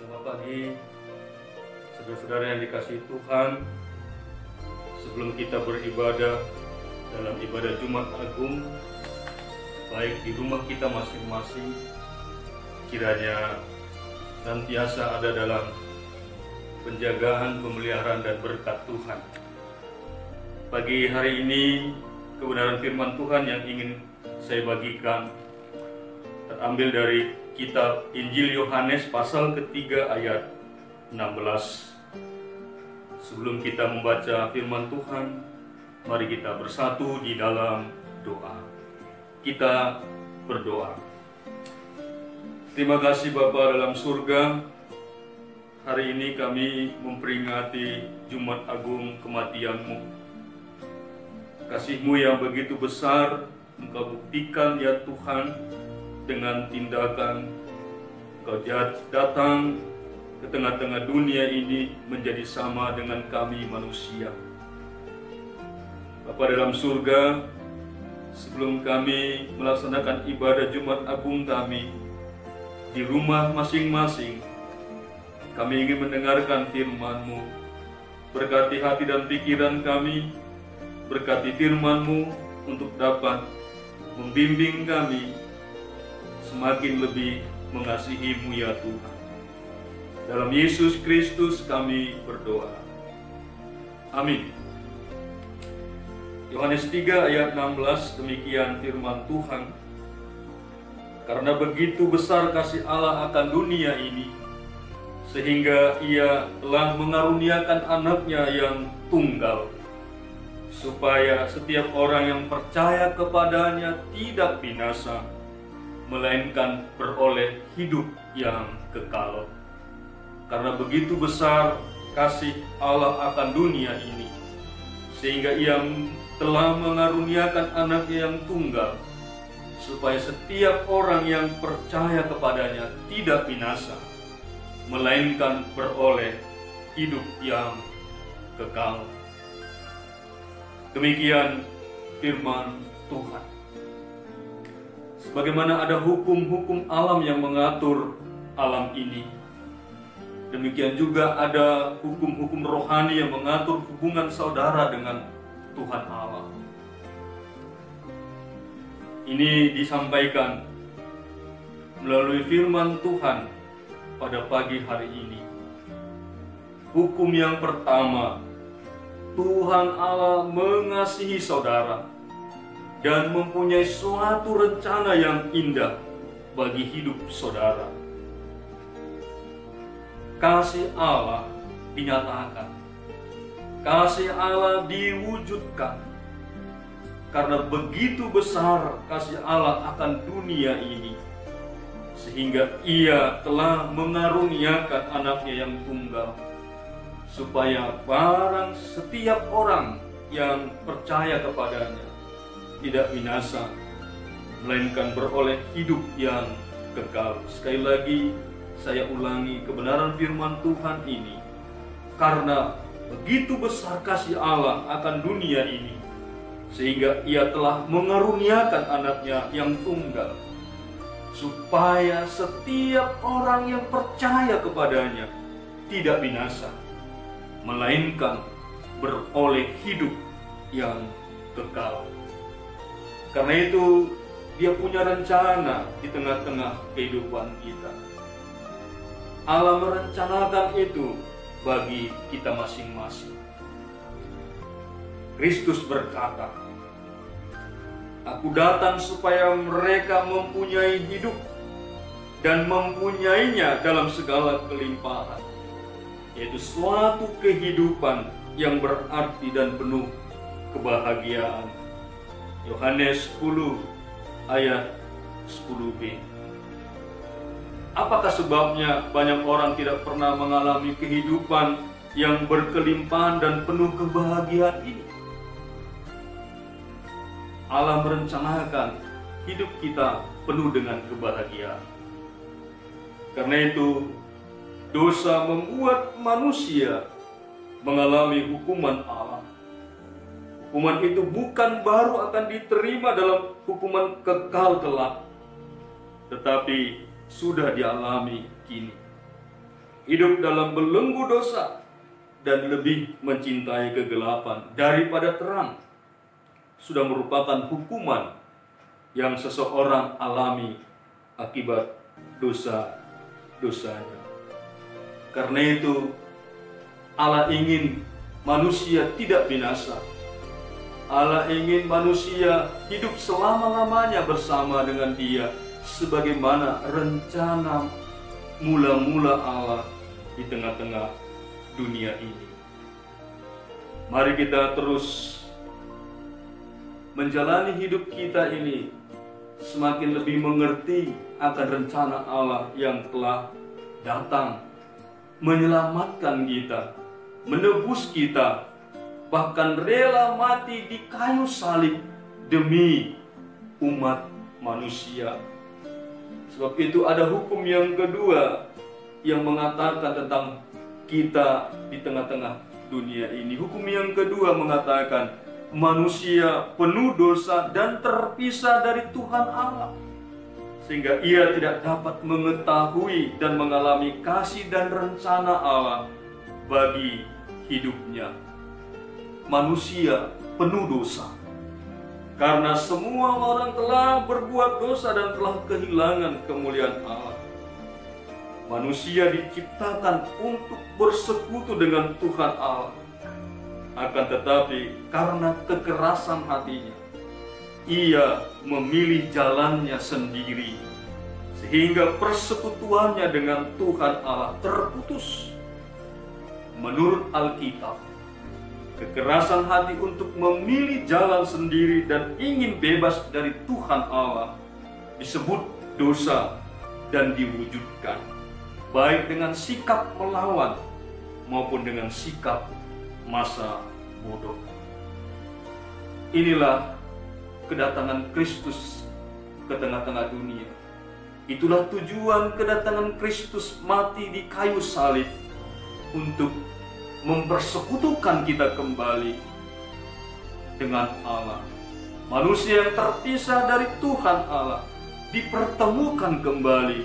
Selamat pagi, saudara-saudara yang dikasih Tuhan. Sebelum kita beribadah dalam ibadah Jumat Agung, baik di rumah kita masing-masing, kiranya senantiasa ada dalam penjagaan, pemeliharaan, dan berkat Tuhan. Pagi hari ini, kebenaran firman Tuhan yang ingin saya bagikan terambil dari kitab Injil Yohanes pasal ketiga ayat 16. Sebelum kita membaca firman Tuhan, mari kita bersatu di dalam doa. Kita berdoa. Terima kasih Bapa dalam surga. Hari ini kami memperingati Jumat Agung kematianmu. Kasihmu yang begitu besar, Engkau buktikan ya Tuhan dengan tindakan Engkau datang ke tengah-tengah dunia ini menjadi sama dengan kami manusia. Bapa dalam surga, sebelum kami melaksanakan ibadah Jumat Agung kami di rumah masing-masing, kami ingin mendengarkan firman-Mu. Berkati hati dan pikiran kami, berkati firman-Mu untuk dapat membimbing kami semakin lebih mengasihi-Mu ya Tuhan. Dalam Yesus Kristus kami berdoa. Amin. Yohanes 3 ayat 16 demikian firman Tuhan. Karena begitu besar kasih Allah akan dunia ini, sehingga ia telah mengaruniakan anaknya yang tunggal, supaya setiap orang yang percaya kepadanya tidak binasa, melainkan beroleh hidup yang kekal. Karena begitu besar kasih Allah akan dunia ini, sehingga ia telah mengaruniakan anaknya yang tunggal, supaya setiap orang yang percaya kepadanya tidak binasa, melainkan beroleh hidup yang kekal. Demikian firman Tuhan. Sebagaimana ada hukum-hukum alam yang mengatur alam ini, demikian juga ada hukum-hukum rohani yang mengatur hubungan saudara dengan Tuhan Allah. Ini disampaikan melalui firman Tuhan pada pagi hari ini. Hukum yang pertama, Tuhan Allah mengasihi saudara dan mempunyai suatu rencana yang indah bagi hidup saudara. Kasih Allah dinyatakan, kasih Allah diwujudkan, karena begitu besar kasih Allah akan dunia ini, sehingga Ia telah mengaruniakan anaknya yang tunggal, supaya barang setiap orang yang percaya kepadanya tidak binasa, melainkan beroleh hidup yang kekal. Sekali lagi, saya ulangi kebenaran firman Tuhan ini, karena begitu besar kasih Allah akan dunia ini, sehingga Ia telah mengaruniakan anaknya yang tunggal, supaya setiap orang yang percaya kepadanya tidak binasa, melainkan beroleh hidup yang kekal. Karena itu dia punya rencana di tengah-tengah kehidupan kita. Allah merencanakan itu bagi kita masing-masing. Kristus berkata, Aku datang supaya mereka mempunyai hidup dan mempunyainya dalam segala kelimpahan, yaitu suatu kehidupan yang berarti dan penuh kebahagiaan. Yohanes 10 ayat 10b. Apakah sebabnya banyak orang tidak pernah mengalami kehidupan yang berkelimpahan dan penuh kebahagiaan ini? Allah merencanakan hidup kita penuh dengan kebahagiaan. Karena itu, dosa membuat manusia mengalami hukuman Allah. Hukuman itu bukan baru akan diterima dalam hukuman kekal kelak, tetapi sudah dialami kini. hidup dalam belenggu dosa dan lebih mencintai kegelapan daripada terang sudah merupakan hukuman yang seseorang alami akibat dosa-dosanya. Karena itu Allah ingin manusia tidak binasa. Allah ingin manusia hidup selama-lamanya bersama dengan Dia sebagaimana rencana mula-mula Allah di tengah-tengah dunia ini. Mari kita terus menjalani hidup kita ini semakin lebih mengerti akan rencana Allah yang telah datang menyelamatkan kita, menebus kita, bahkan rela mati di kayu salib demi umat manusia. Sebab itu ada hukum yang kedua yang mengatakan tentang kita di tengah-tengah dunia ini. Hukum yang kedua mengatakan manusia penuh dosa dan terpisah dari Tuhan Allah sehingga ia tidak dapat mengetahui dan mengalami kasih dan rencana Allah bagi hidupnya. Manusia penuh dosa. Karena semua orang telah berbuat dosa dan telah kehilangan kemuliaan Allah. Manusia diciptakan untuk bersekutu dengan Tuhan Allah. Akan tetapi karena kekerasan hatinya, ia memilih jalannya sendiri sehingga persekutuannya dengan Tuhan Allah terputus. Menurut Alkitab, kekerasan hati untuk memilih jalan sendiri dan ingin bebas dari Tuhan Allah disebut dosa dan diwujudkan baik dengan sikap melawan maupun dengan sikap masa bodoh. Inilah kedatangan Kristus ke tengah-tengah dunia. Itulah tujuan kedatangan Kristus mati di kayu salib untuk mempersekutukan kita kembali dengan Allah. Manusia yang terpisah dari Tuhan Allah dipertemukan kembali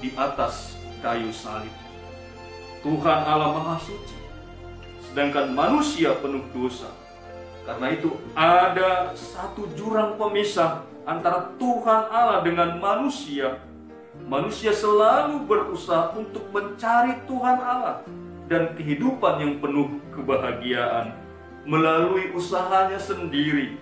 di atas kayu salib. Tuhan Allah Maha Suci, sedangkan manusia penuh dosa karena itu ada satu jurang pemisah antara Tuhan Allah dengan manusia. Manusia selalu berusaha untuk mencari Tuhan Allah dan kehidupan yang penuh kebahagiaan melalui usahanya sendiri,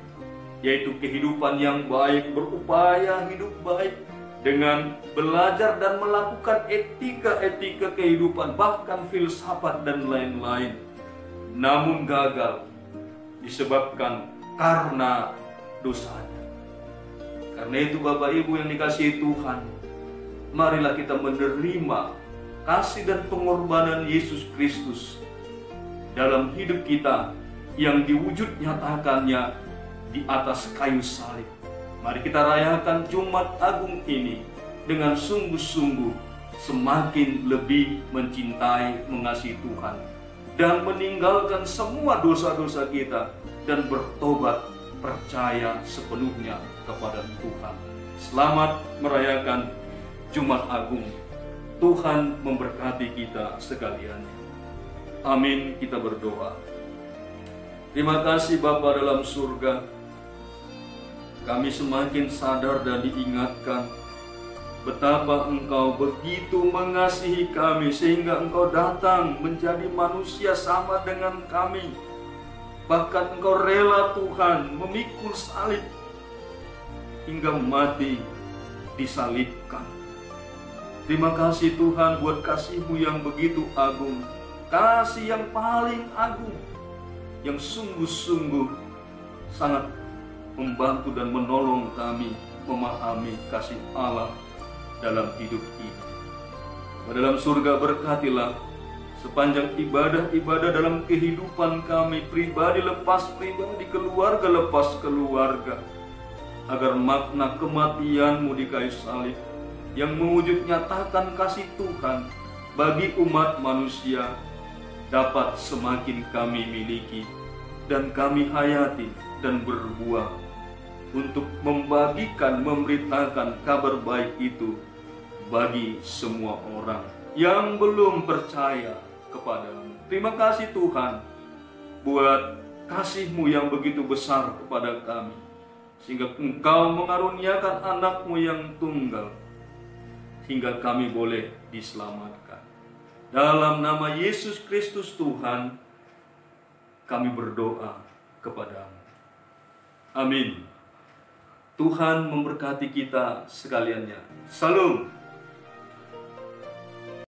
yaitu kehidupan yang baik, berupaya hidup baik dengan belajar dan melakukan etika-etika kehidupan, bahkan filsafat dan lain-lain. Namun gagal disebabkan karena dosanya. Karena itu Bapak Ibu yang dikasihi Tuhan, marilah kita menerima kasih dan pengorbanan Yesus Kristus dalam hidup kita yang diwujud nyatakannya di atas kayu salib. Mari kita rayakan Jumat Agung ini dengan sungguh-sungguh semakin lebih mencintai mengasihi Tuhan dan meninggalkan semua dosa-dosa kita dan bertobat percaya sepenuhnya kepada Tuhan. Selamat merayakan Jumat Agung. Tuhan memberkati kita sekalian. Amin. Kita berdoa. Terima kasih Bapa dalam surga. Kami semakin sadar dan diingatkan Betapa engkau begitu mengasihi kami sehingga engkau datang menjadi manusia sama dengan kami. Bahkan engkau rela Tuhan memikul salib hingga mati disalibkan. Terima kasih Tuhan buat kasihmu yang begitu agung. Kasih yang paling agung. Yang sungguh-sungguh sangat membantu dan menolong kami memahami kasih Allah dalam hidup ini. Dalam surga berkatilah sepanjang ibadah-ibadah dalam kehidupan kami pribadi lepas pribadi, keluarga lepas keluarga, agar makna kematianmu di kayu salib yang mewujud nyatakan kasih Tuhan bagi umat manusia dapat semakin kami miliki dan kami hayati dan berbuah untuk membagikan, memberitakan kabar baik itu bagi semua orang yang belum percaya kepadamu. Terima kasih Tuhan buat kasih-Mu yang begitu besar kepada kami. Sehingga Engkau mengaruniakan anakmu yang tunggal. Hingga kami boleh diselamatkan. Dalam nama Yesus Kristus Tuhan, kami berdoa kepadamu. Amin. Tuhan memberkati kita sekaliannya. Salam.